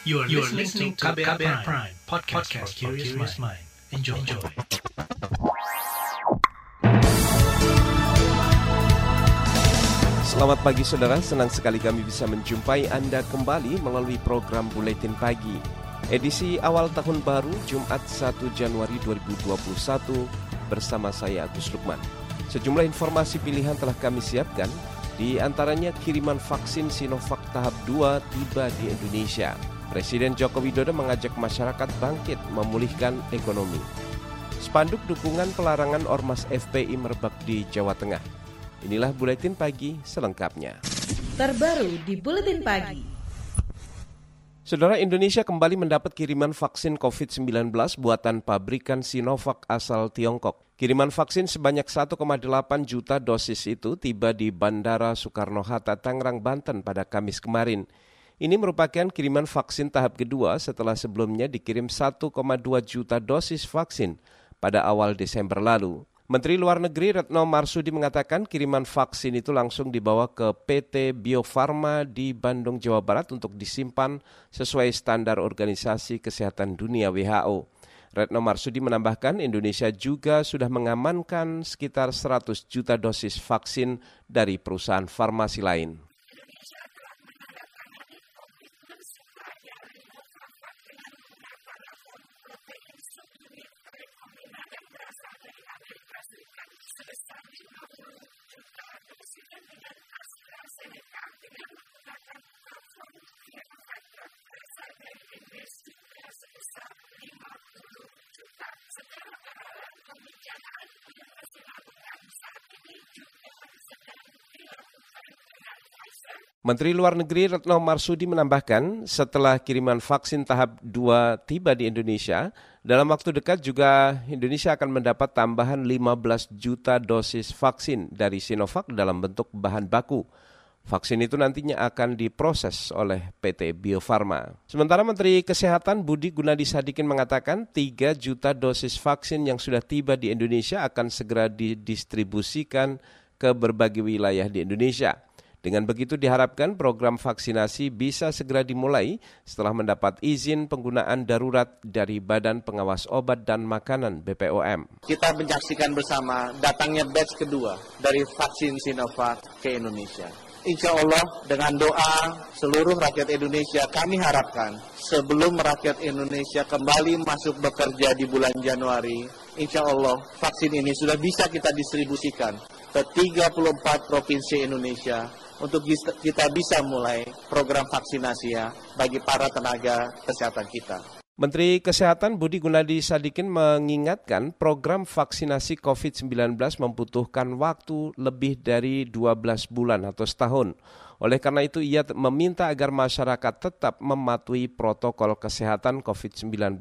You are, you are listening to KBR, KBR Prime, Prime podcast, podcast for curious mind. Enjoy. Enjoy. Selamat pagi saudara, senang sekali kami bisa menjumpai Anda kembali melalui program Buletin Pagi. Edisi awal tahun baru Jumat 1 Januari 2021 bersama saya Agus Lukman. Sejumlah informasi pilihan telah kami siapkan, di antaranya kiriman vaksin Sinovac tahap 2 tiba di Indonesia. Presiden Joko Widodo mengajak masyarakat bangkit memulihkan ekonomi. Spanduk dukungan pelarangan Ormas FPI merebak di Jawa Tengah. Inilah Buletin Pagi selengkapnya. Terbaru di Buletin Pagi. Saudara Indonesia kembali mendapat kiriman vaksin COVID-19 buatan pabrikan Sinovac asal Tiongkok. Kiriman vaksin sebanyak 1,8 juta dosis itu tiba di Bandara Soekarno-Hatta, Tangerang, Banten pada Kamis kemarin. Ini merupakan kiriman vaksin tahap kedua setelah sebelumnya dikirim 1,2 juta dosis vaksin pada awal Desember lalu. Menteri Luar Negeri Retno Marsudi mengatakan kiriman vaksin itu langsung dibawa ke PT Bio Farma di Bandung, Jawa Barat untuk disimpan sesuai standar Organisasi Kesehatan Dunia WHO. Retno Marsudi menambahkan Indonesia juga sudah mengamankan sekitar 100 juta dosis vaksin dari perusahaan farmasi lain. Menteri Luar Negeri Retno Marsudi menambahkan, setelah kiriman vaksin tahap 2 tiba di Indonesia, dalam waktu dekat juga Indonesia akan mendapat tambahan 15 juta dosis vaksin dari Sinovac dalam bentuk bahan baku. Vaksin itu nantinya akan diproses oleh PT Bio Farma. Sementara Menteri Kesehatan Budi Gunadi Sadikin mengatakan 3 juta dosis vaksin yang sudah tiba di Indonesia akan segera didistribusikan ke berbagai wilayah di Indonesia. Dengan begitu diharapkan program vaksinasi bisa segera dimulai setelah mendapat izin penggunaan darurat dari Badan Pengawas Obat dan Makanan BPOM. Kita menyaksikan bersama datangnya batch kedua dari vaksin Sinovac ke Indonesia. Insya Allah dengan doa seluruh rakyat Indonesia kami harapkan sebelum rakyat Indonesia kembali masuk bekerja di bulan Januari, insya Allah vaksin ini sudah bisa kita distribusikan ke 34 provinsi Indonesia untuk kita bisa mulai program vaksinasi ya bagi para tenaga kesehatan kita. Menteri Kesehatan Budi Gunadi Sadikin mengingatkan program vaksinasi COVID-19 membutuhkan waktu lebih dari 12 bulan atau setahun. Oleh karena itu ia meminta agar masyarakat tetap mematuhi protokol kesehatan COVID-19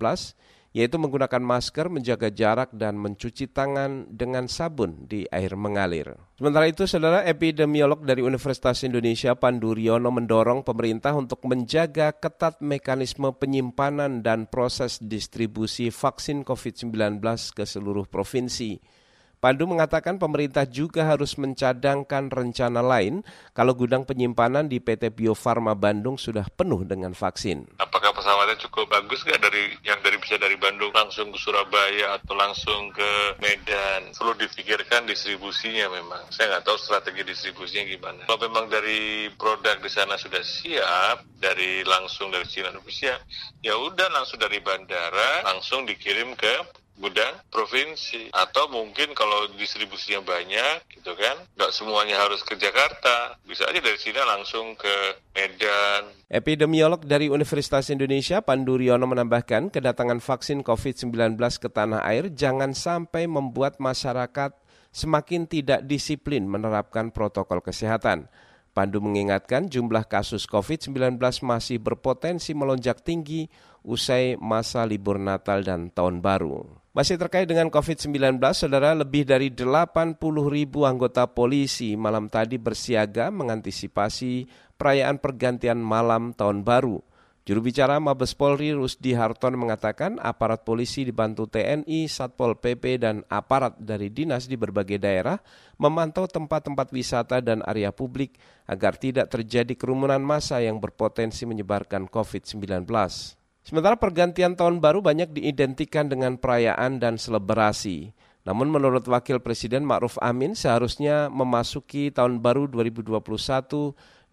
yaitu menggunakan masker, menjaga jarak, dan mencuci tangan dengan sabun di air mengalir. Sementara itu, saudara epidemiolog dari Universitas Indonesia Pandu Riono mendorong pemerintah untuk menjaga ketat mekanisme penyimpanan dan proses distribusi vaksin COVID-19 ke seluruh provinsi. Pandu mengatakan pemerintah juga harus mencadangkan rencana lain kalau gudang penyimpanan di PT Bio Farma Bandung sudah penuh dengan vaksin. Apakah pesawatnya cukup bagus nggak dari yang dari bisa dari Bandung langsung ke Surabaya atau langsung ke Medan? Perlu dipikirkan distribusinya memang. Saya nggak tahu strategi distribusinya gimana. Kalau memang dari produk di sana sudah siap, dari langsung dari Cina Indonesia, ya udah langsung dari bandara langsung dikirim ke gudang provinsi atau mungkin kalau distribusinya banyak gitu kan nggak semuanya harus ke Jakarta bisa aja dari sini langsung ke Medan Epidemiolog dari Universitas Indonesia Pandu Riono menambahkan kedatangan vaksin COVID-19 ke tanah air jangan sampai membuat masyarakat semakin tidak disiplin menerapkan protokol kesehatan. Pandu mengingatkan jumlah kasus COVID-19 masih berpotensi melonjak tinggi usai masa libur Natal dan Tahun Baru. Masih terkait dengan COVID-19, saudara lebih dari 80 ribu anggota polisi malam tadi bersiaga mengantisipasi perayaan pergantian malam tahun baru. Juru bicara Mabes Polri Rusdi Harton mengatakan aparat polisi dibantu TNI, Satpol PP, dan aparat dari dinas di berbagai daerah memantau tempat-tempat wisata dan area publik agar tidak terjadi kerumunan massa yang berpotensi menyebarkan COVID-19. Sementara pergantian tahun baru banyak diidentikan dengan perayaan dan selebrasi. Namun menurut Wakil Presiden Ma'ruf Amin seharusnya memasuki tahun baru 2021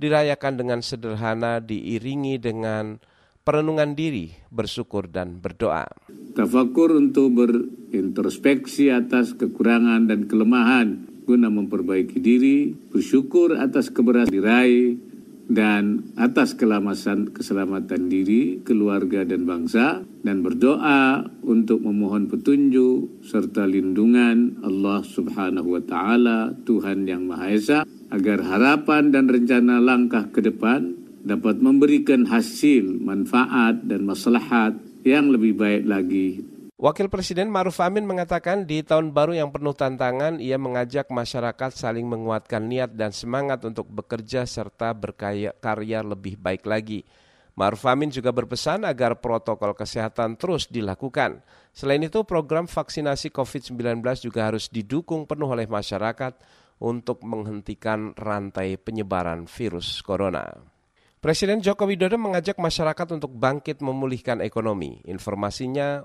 dirayakan dengan sederhana diiringi dengan perenungan diri, bersyukur dan berdoa. Tafakur untuk berintrospeksi atas kekurangan dan kelemahan guna memperbaiki diri, bersyukur atas keberhasilan diraih, dan atas keselamatan, keselamatan diri, keluarga dan bangsa dan berdoa untuk memohon petunjuk serta lindungan Allah Subhanahu wa taala Tuhan yang Maha Esa agar harapan dan rencana langkah ke depan dapat memberikan hasil, manfaat, dan maslahat yang lebih baik lagi. Wakil Presiden Maruf Amin mengatakan di tahun baru yang penuh tantangan, ia mengajak masyarakat saling menguatkan niat dan semangat untuk bekerja serta berkarya lebih baik lagi. Maruf Amin juga berpesan agar protokol kesehatan terus dilakukan. Selain itu, program vaksinasi COVID-19 juga harus didukung penuh oleh masyarakat untuk menghentikan rantai penyebaran virus corona. Presiden Joko Widodo mengajak masyarakat untuk bangkit memulihkan ekonomi. Informasinya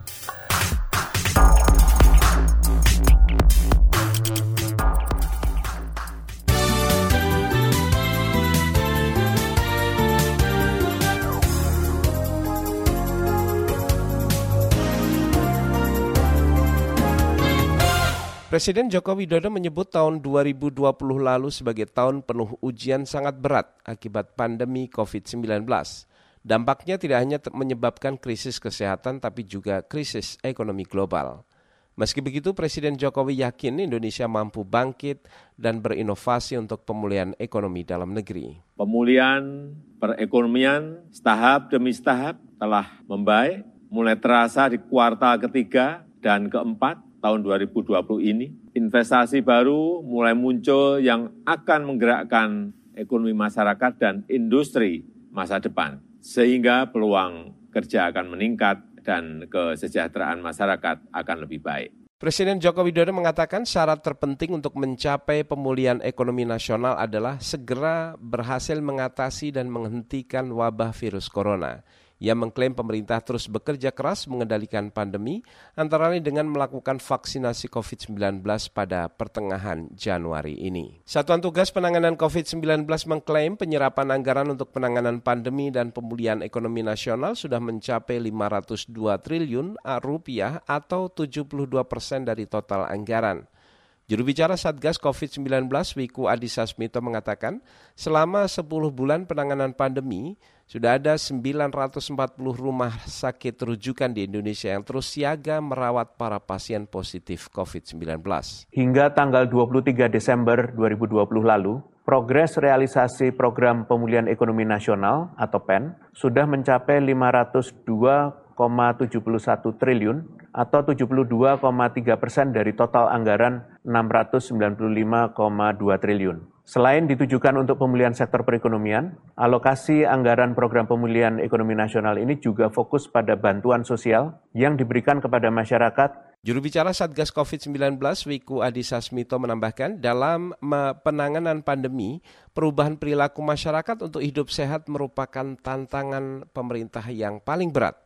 Presiden Joko Widodo menyebut tahun 2020 lalu sebagai tahun penuh ujian sangat berat akibat pandemi COVID-19. Dampaknya tidak hanya menyebabkan krisis kesehatan tapi juga krisis ekonomi global. Meski begitu, Presiden Jokowi yakin Indonesia mampu bangkit dan berinovasi untuk pemulihan ekonomi dalam negeri. Pemulihan perekonomian setahap demi setahap telah membaik, mulai terasa di kuartal ketiga dan keempat tahun 2020 ini, investasi baru mulai muncul yang akan menggerakkan ekonomi masyarakat dan industri masa depan, sehingga peluang kerja akan meningkat dan kesejahteraan masyarakat akan lebih baik. Presiden Joko Widodo mengatakan syarat terpenting untuk mencapai pemulihan ekonomi nasional adalah segera berhasil mengatasi dan menghentikan wabah virus corona. Ia mengklaim pemerintah terus bekerja keras mengendalikan pandemi, antara lain dengan melakukan vaksinasi COVID-19 pada pertengahan Januari ini. Satuan Tugas Penanganan COVID-19 mengklaim penyerapan anggaran untuk penanganan pandemi dan pemulihan ekonomi nasional sudah mencapai 502 triliun rupiah atau 72 persen dari total anggaran. Juru bicara Satgas COVID-19 Wiku Adhisa Smito mengatakan, selama 10 bulan penanganan pandemi, sudah ada 940 rumah sakit rujukan di Indonesia yang terus siaga merawat para pasien positif COVID-19. Hingga tanggal 23 Desember 2020 lalu, progres realisasi program pemulihan ekonomi nasional atau PEN sudah mencapai 502,71 triliun atau 72,3 persen dari total anggaran 695,2 triliun. Selain ditujukan untuk pemulihan sektor perekonomian, alokasi anggaran program pemulihan ekonomi nasional ini juga fokus pada bantuan sosial yang diberikan kepada masyarakat Juru bicara Satgas COVID-19 Wiku Adhisa Smito menambahkan dalam penanganan pandemi, perubahan perilaku masyarakat untuk hidup sehat merupakan tantangan pemerintah yang paling berat.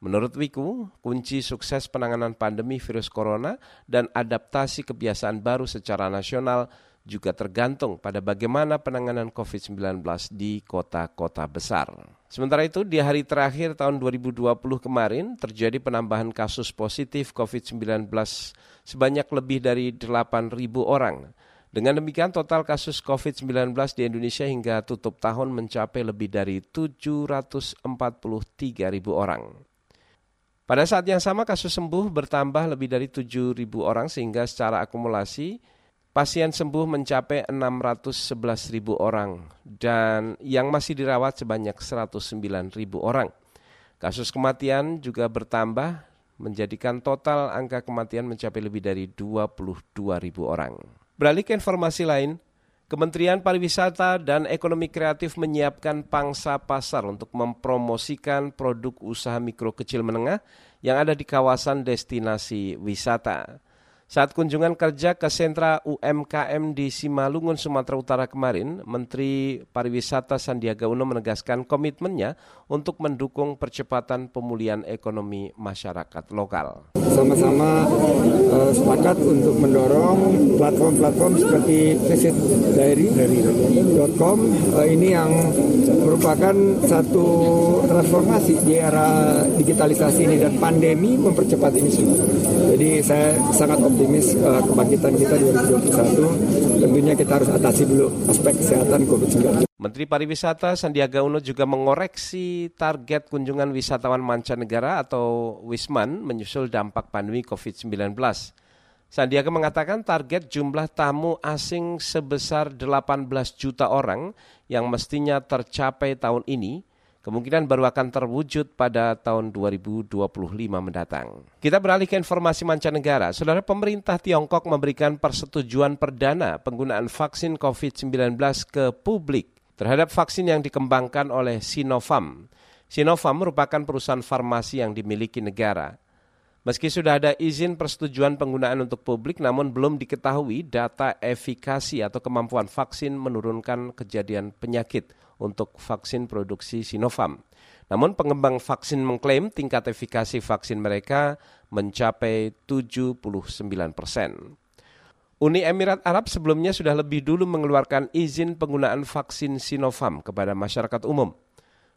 Menurut Wiku, kunci sukses penanganan pandemi virus corona dan adaptasi kebiasaan baru secara nasional juga tergantung pada bagaimana penanganan COVID-19 di kota-kota besar. Sementara itu, di hari terakhir tahun 2020 kemarin terjadi penambahan kasus positif COVID-19 sebanyak lebih dari 8.000 orang. Dengan demikian total kasus COVID-19 di Indonesia hingga tutup tahun mencapai lebih dari 743.000 orang. Pada saat yang sama kasus sembuh bertambah lebih dari 7.000 orang sehingga secara akumulasi pasien sembuh mencapai 611.000 orang dan yang masih dirawat sebanyak 109.000 orang. Kasus kematian juga bertambah menjadikan total angka kematian mencapai lebih dari 22 ribu orang. Beralih ke informasi lain, Kementerian Pariwisata dan Ekonomi Kreatif menyiapkan pangsa pasar untuk mempromosikan produk usaha mikro kecil menengah yang ada di kawasan destinasi wisata. Saat kunjungan kerja ke sentra UMKM di Simalungun, Sumatera Utara kemarin, Menteri Pariwisata Sandiaga Uno menegaskan komitmennya untuk mendukung percepatan pemulihan ekonomi masyarakat lokal. Sama-sama uh, sepakat untuk mendorong platform-platform seperti visitdiary.com uh, ini yang merupakan satu transformasi di era digitalisasi ini dan pandemi mempercepat ini semua. Jadi saya sangat optimis uh, kebangkitan kita 2021. Tentunya kita harus atasi dulu aspek kesehatan COVID-19. Menteri Pariwisata Sandiaga Uno juga mengoreksi target kunjungan wisatawan mancanegara atau Wisman menyusul dampak pandemi COVID-19. Sandiaga mengatakan target jumlah tamu asing sebesar 18 juta orang yang mestinya tercapai tahun ini kemungkinan baru akan terwujud pada tahun 2025 mendatang. Kita beralih ke informasi mancanegara. Saudara pemerintah Tiongkok memberikan persetujuan perdana penggunaan vaksin COVID-19 ke publik terhadap vaksin yang dikembangkan oleh Sinovac. Sinovac merupakan perusahaan farmasi yang dimiliki negara. Meski sudah ada izin persetujuan penggunaan untuk publik, namun belum diketahui data efikasi atau kemampuan vaksin menurunkan kejadian penyakit untuk vaksin produksi Sinovac. Namun pengembang vaksin mengklaim tingkat efikasi vaksin mereka mencapai 79 persen. Uni Emirat Arab sebelumnya sudah lebih dulu mengeluarkan izin penggunaan vaksin Sinovac kepada masyarakat umum.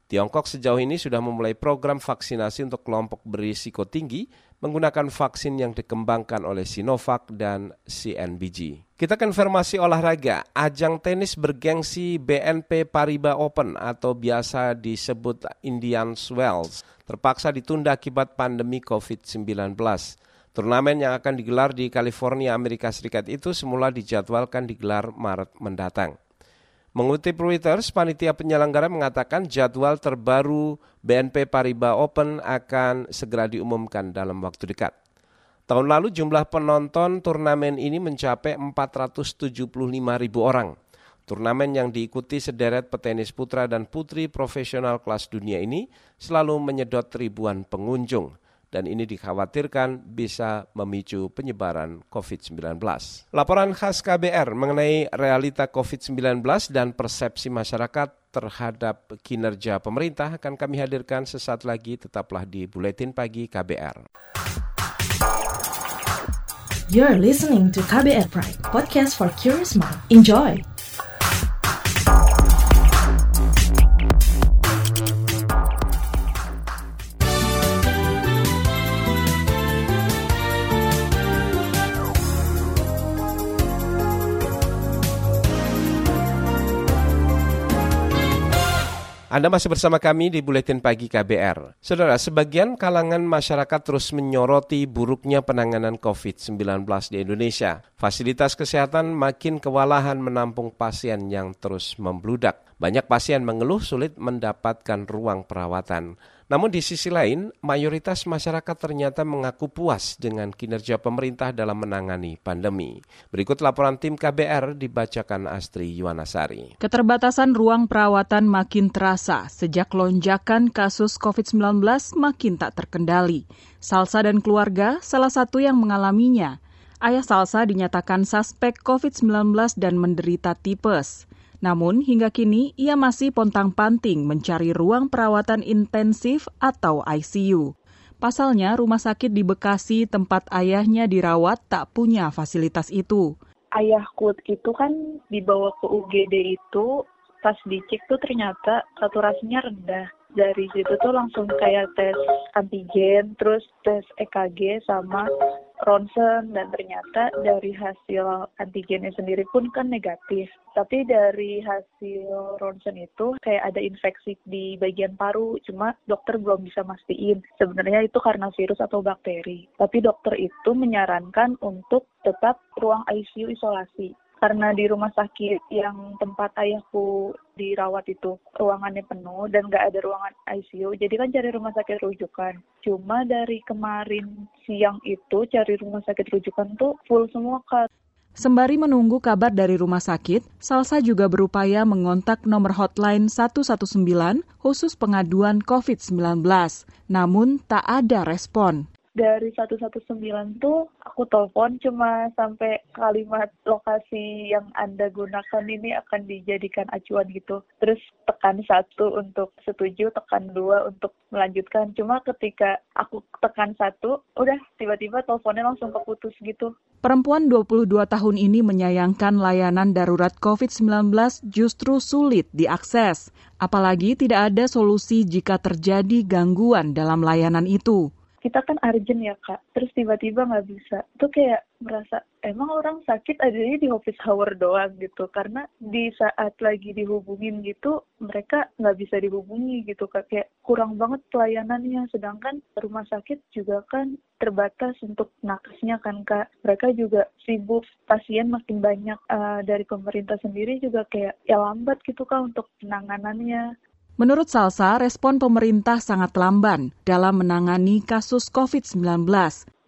Tiongkok sejauh ini sudah memulai program vaksinasi untuk kelompok berisiko tinggi menggunakan vaksin yang dikembangkan oleh Sinovac dan CNBG. Kita konfirmasi olahraga, ajang tenis bergengsi BNP Paribas Open atau biasa disebut Indian Wells terpaksa ditunda akibat pandemi COVID-19. Turnamen yang akan digelar di California, Amerika Serikat itu semula dijadwalkan digelar Maret mendatang. Mengutip Reuters, panitia penyelenggara mengatakan jadwal terbaru BNP Paribas Open akan segera diumumkan dalam waktu dekat. Tahun lalu jumlah penonton turnamen ini mencapai 475 ribu orang. Turnamen yang diikuti sederet petenis putra dan putri profesional kelas dunia ini selalu menyedot ribuan pengunjung dan ini dikhawatirkan bisa memicu penyebaran COVID-19. Laporan khas KBR mengenai realita COVID-19 dan persepsi masyarakat terhadap kinerja pemerintah akan kami hadirkan sesaat lagi tetaplah di Buletin Pagi KBR. You're listening to KBR Pride, podcast for curious mind. Enjoy! Anda masih bersama kami di Buletin Pagi KBR. Saudara, sebagian kalangan masyarakat terus menyoroti buruknya penanganan COVID-19 di Indonesia. Fasilitas kesehatan makin kewalahan menampung pasien yang terus membludak. Banyak pasien mengeluh sulit mendapatkan ruang perawatan. Namun di sisi lain, mayoritas masyarakat ternyata mengaku puas dengan kinerja pemerintah dalam menangani pandemi. Berikut laporan tim KBR dibacakan Astri Yuwanasari. Keterbatasan ruang perawatan makin terasa sejak lonjakan kasus COVID-19 makin tak terkendali. Salsa dan keluarga salah satu yang mengalaminya. Ayah Salsa dinyatakan suspek COVID-19 dan menderita tipes. Namun hingga kini ia masih pontang-panting mencari ruang perawatan intensif atau ICU. Pasalnya rumah sakit di Bekasi tempat ayahnya dirawat tak punya fasilitas itu. Ayahku itu kan dibawa ke UGD itu pas dicek tuh ternyata saturasinya rendah dari situ tuh langsung kayak tes antigen, terus tes EKG sama ronsen dan ternyata dari hasil antigennya sendiri pun kan negatif. Tapi dari hasil ronsen itu kayak ada infeksi di bagian paru, cuma dokter belum bisa mastiin sebenarnya itu karena virus atau bakteri. Tapi dokter itu menyarankan untuk tetap ruang ICU isolasi karena di rumah sakit yang tempat ayahku dirawat itu ruangannya penuh dan nggak ada ruangan ICU jadi kan cari rumah sakit rujukan. Cuma dari kemarin siang itu cari rumah sakit rujukan tuh full semua kak. Sembari menunggu kabar dari rumah sakit, Salsa juga berupaya mengontak nomor hotline 119 khusus pengaduan COVID-19. Namun tak ada respon dari 119 tuh aku telepon cuma sampai kalimat lokasi yang Anda gunakan ini akan dijadikan acuan gitu. Terus tekan satu untuk setuju, tekan dua untuk melanjutkan. Cuma ketika aku tekan satu, udah tiba-tiba teleponnya langsung keputus gitu. Perempuan 22 tahun ini menyayangkan layanan darurat COVID-19 justru sulit diakses. Apalagi tidak ada solusi jika terjadi gangguan dalam layanan itu kita kan urgent ya kak. Terus tiba-tiba nggak bisa. Itu kayak merasa emang orang sakit adanya di office hour doang gitu. Karena di saat lagi dihubungin gitu mereka nggak bisa dihubungi gitu kak. Kayak kurang banget pelayanannya. Sedangkan rumah sakit juga kan terbatas untuk nakesnya kan kak. Mereka juga sibuk. Pasien makin banyak. Uh, dari pemerintah sendiri juga kayak ya lambat gitu kak untuk penanganannya Menurut Salsa, respon pemerintah sangat lamban dalam menangani kasus COVID-19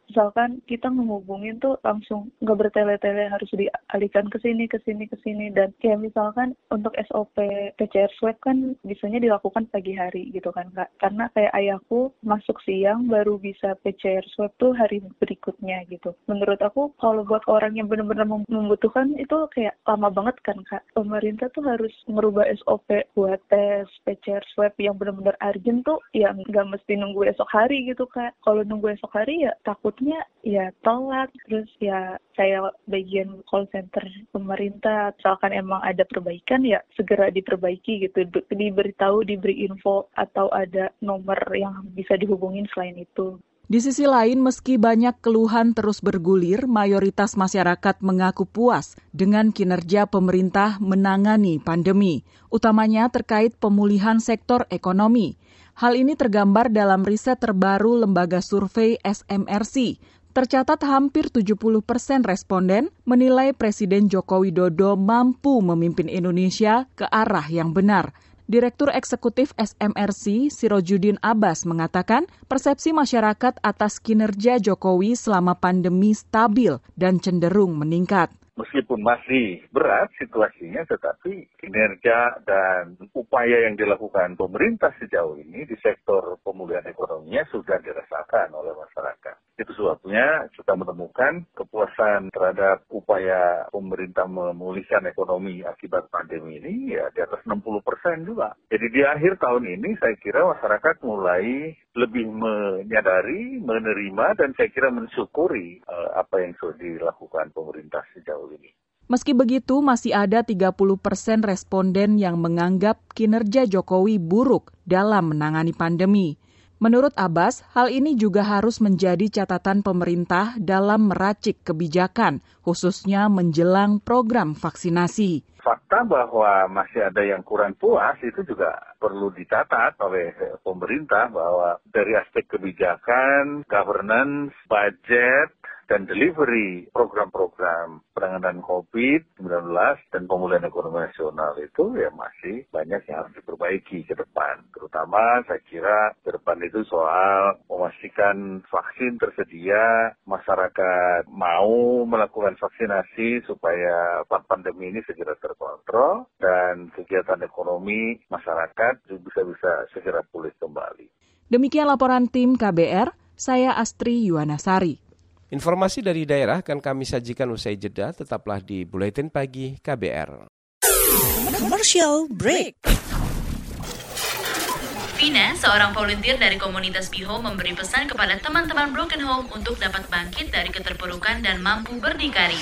misalkan kita menghubungin tuh langsung nggak bertele-tele harus dialihkan ke sini ke sini ke sini. Dan kayak misalkan untuk SOP PCR swab kan bisanya dilakukan pagi hari gitu kan kak. Karena kayak ayahku masuk siang baru bisa PCR swab tuh hari berikutnya gitu. Menurut aku kalau buat orang yang benar-benar membutuhkan itu kayak lama banget kan kak. Pemerintah tuh harus merubah SOP buat tes PCR swab yang benar-benar urgent tuh yang nggak mesti nunggu esok hari gitu kak. Kalau nunggu esok hari ya takut takutnya ya telat terus ya saya bagian call center pemerintah misalkan emang ada perbaikan ya segera diperbaiki gitu diberitahu diberi info atau ada nomor yang bisa dihubungin selain itu di sisi lain, meski banyak keluhan terus bergulir, mayoritas masyarakat mengaku puas dengan kinerja pemerintah menangani pandemi, utamanya terkait pemulihan sektor ekonomi. Hal ini tergambar dalam riset terbaru lembaga survei SMRC. Tercatat hampir 70 persen responden menilai Presiden Joko Widodo mampu memimpin Indonesia ke arah yang benar. Direktur Eksekutif SMRC, Sirojudin Abbas, mengatakan persepsi masyarakat atas kinerja Jokowi selama pandemi stabil dan cenderung meningkat meskipun masih berat situasinya, tetapi kinerja dan upaya yang dilakukan pemerintah sejauh ini di sektor pemulihan ekonominya sudah dirasakan oleh masyarakat. Itu sebabnya kita menemukan kepuasan terhadap upaya pemerintah memulihkan ekonomi akibat pandemi ini ya di atas 60 persen juga. Jadi di akhir tahun ini saya kira masyarakat mulai lebih menyadari, menerima, dan saya kira mensyukuri uh, apa yang sudah dilakukan pemerintah sejauh ini. Meski begitu, masih ada 30 persen responden yang menganggap kinerja Jokowi buruk dalam menangani pandemi. Menurut Abbas, hal ini juga harus menjadi catatan pemerintah dalam meracik kebijakan, khususnya menjelang program vaksinasi. Fakta bahwa masih ada yang kurang puas itu juga perlu dicatat oleh pemerintah bahwa dari aspek kebijakan, governance, budget, dan delivery program-program penanganan COVID-19 dan pemulihan ekonomi nasional itu ya masih banyak yang harus diperbaiki ke depan. Terutama saya kira ke depan itu soal memastikan vaksin tersedia, masyarakat mau melakukan vaksinasi supaya pandemi ini segera terkontrol dan kegiatan ekonomi masyarakat bisa bisa segera pulih kembali. Demikian laporan tim KBR, saya Astri Yuwanasari. Informasi dari daerah akan kami sajikan usai jeda, tetaplah di Buletin Pagi KBR. Commercial Break. Vina, seorang volunteer dari komunitas Biho memberi pesan kepada teman-teman Broken Home untuk dapat bangkit dari keterpurukan dan mampu berdikari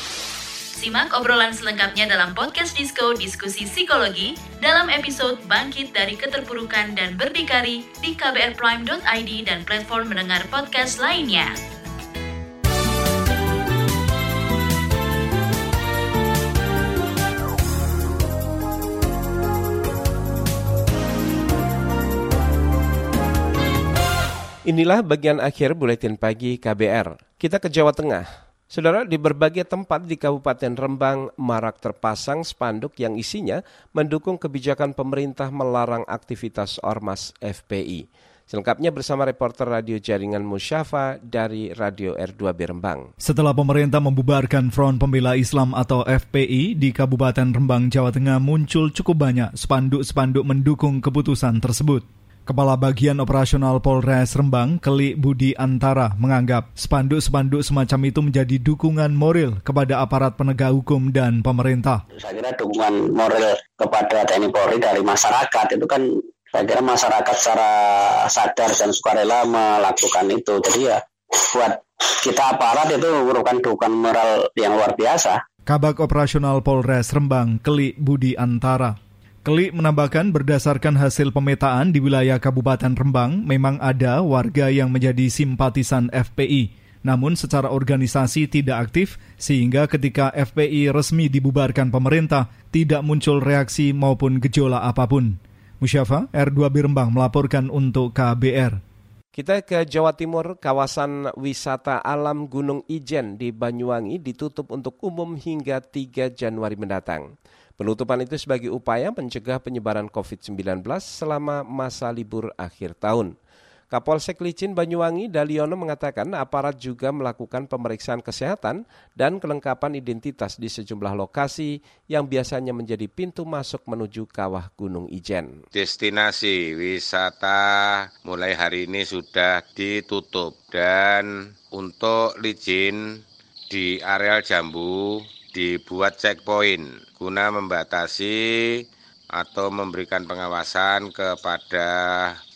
Simak obrolan selengkapnya dalam podcast Disko Diskusi Psikologi dalam episode Bangkit dari Keterpurukan dan Berdikari di kbrprime.id dan platform mendengar podcast lainnya. Inilah bagian akhir buletin pagi KBR. Kita ke Jawa Tengah. Saudara, di berbagai tempat di Kabupaten Rembang marak terpasang spanduk yang isinya mendukung kebijakan pemerintah melarang aktivitas ormas FPI. Selengkapnya bersama reporter radio jaringan Musyafa dari Radio R2B Rembang. Setelah pemerintah membubarkan Front Pembela Islam atau FPI di Kabupaten Rembang, Jawa Tengah muncul cukup banyak spanduk-spanduk mendukung keputusan tersebut. Kepala Bagian Operasional Polres Rembang, Keli Budi Antara, menganggap spanduk-spanduk semacam itu menjadi dukungan moral kepada aparat penegak hukum dan pemerintah. Saya kira dukungan moral kepada TNI Polri dari masyarakat itu kan saya kira masyarakat secara sadar dan sukarela melakukan itu. Jadi ya buat kita aparat itu merupakan dukungan moral yang luar biasa. Kabak Operasional Polres Rembang, Keli Budi Antara. Keli menambahkan berdasarkan hasil pemetaan di wilayah Kabupaten Rembang, memang ada warga yang menjadi simpatisan FPI. Namun secara organisasi tidak aktif, sehingga ketika FPI resmi dibubarkan pemerintah, tidak muncul reaksi maupun gejolak apa pun. Musyafa, R2B Rembang melaporkan untuk KBR. Kita ke Jawa Timur, kawasan wisata alam Gunung Ijen di Banyuwangi ditutup untuk umum hingga 3 Januari mendatang. Penutupan itu sebagai upaya mencegah penyebaran COVID-19 selama masa libur akhir tahun. Kapolsek Licin Banyuwangi Daliono mengatakan aparat juga melakukan pemeriksaan kesehatan dan kelengkapan identitas di sejumlah lokasi yang biasanya menjadi pintu masuk menuju kawah Gunung Ijen. Destinasi wisata mulai hari ini sudah ditutup dan untuk Licin di areal Jambu dibuat checkpoint guna membatasi atau memberikan pengawasan kepada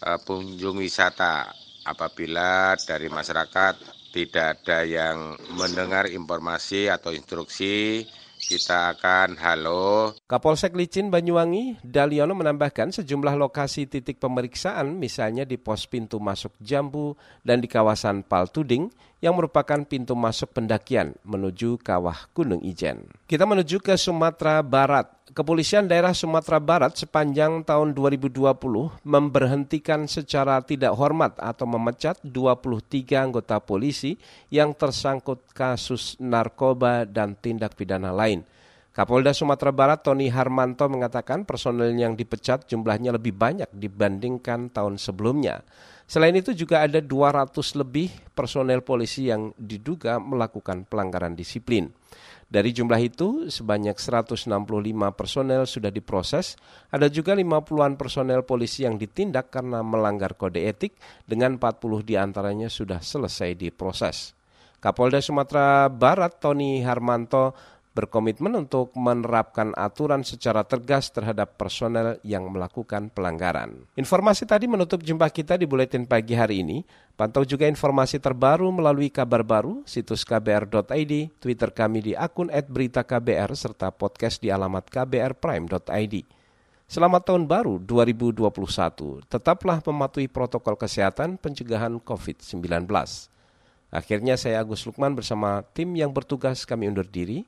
uh, pengunjung wisata. Apabila dari masyarakat tidak ada yang mendengar informasi atau instruksi kita akan halo. Kapolsek Licin Banyuwangi, Daliono menambahkan sejumlah lokasi titik pemeriksaan misalnya di pos pintu masuk Jambu dan di kawasan Paltuding yang merupakan pintu masuk pendakian menuju kawah Gunung Ijen. Kita menuju ke Sumatera Barat. Kepolisian daerah Sumatera Barat sepanjang tahun 2020 memberhentikan secara tidak hormat atau memecat 23 anggota polisi yang tersangkut kasus narkoba dan tindak pidana lain. Kapolda Sumatera Barat Tony Harmanto mengatakan personel yang dipecat jumlahnya lebih banyak dibandingkan tahun sebelumnya. Selain itu juga ada 200 lebih personel polisi yang diduga melakukan pelanggaran disiplin. Dari jumlah itu, sebanyak 165 personel sudah diproses, ada juga 50-an personel polisi yang ditindak karena melanggar kode etik, dengan 40 di antaranya sudah selesai diproses. Kapolda Sumatera Barat Tony Harmanto berkomitmen untuk menerapkan aturan secara tegas terhadap personel yang melakukan pelanggaran. Informasi tadi menutup jumpa kita di Buletin Pagi hari ini. Pantau juga informasi terbaru melalui kabar baru, situs kbr.id, Twitter kami di akun @beritaKBR serta podcast di alamat kbrprime.id. Selamat tahun baru 2021. Tetaplah mematuhi protokol kesehatan pencegahan COVID-19. Akhirnya saya Agus Lukman bersama tim yang bertugas kami undur diri.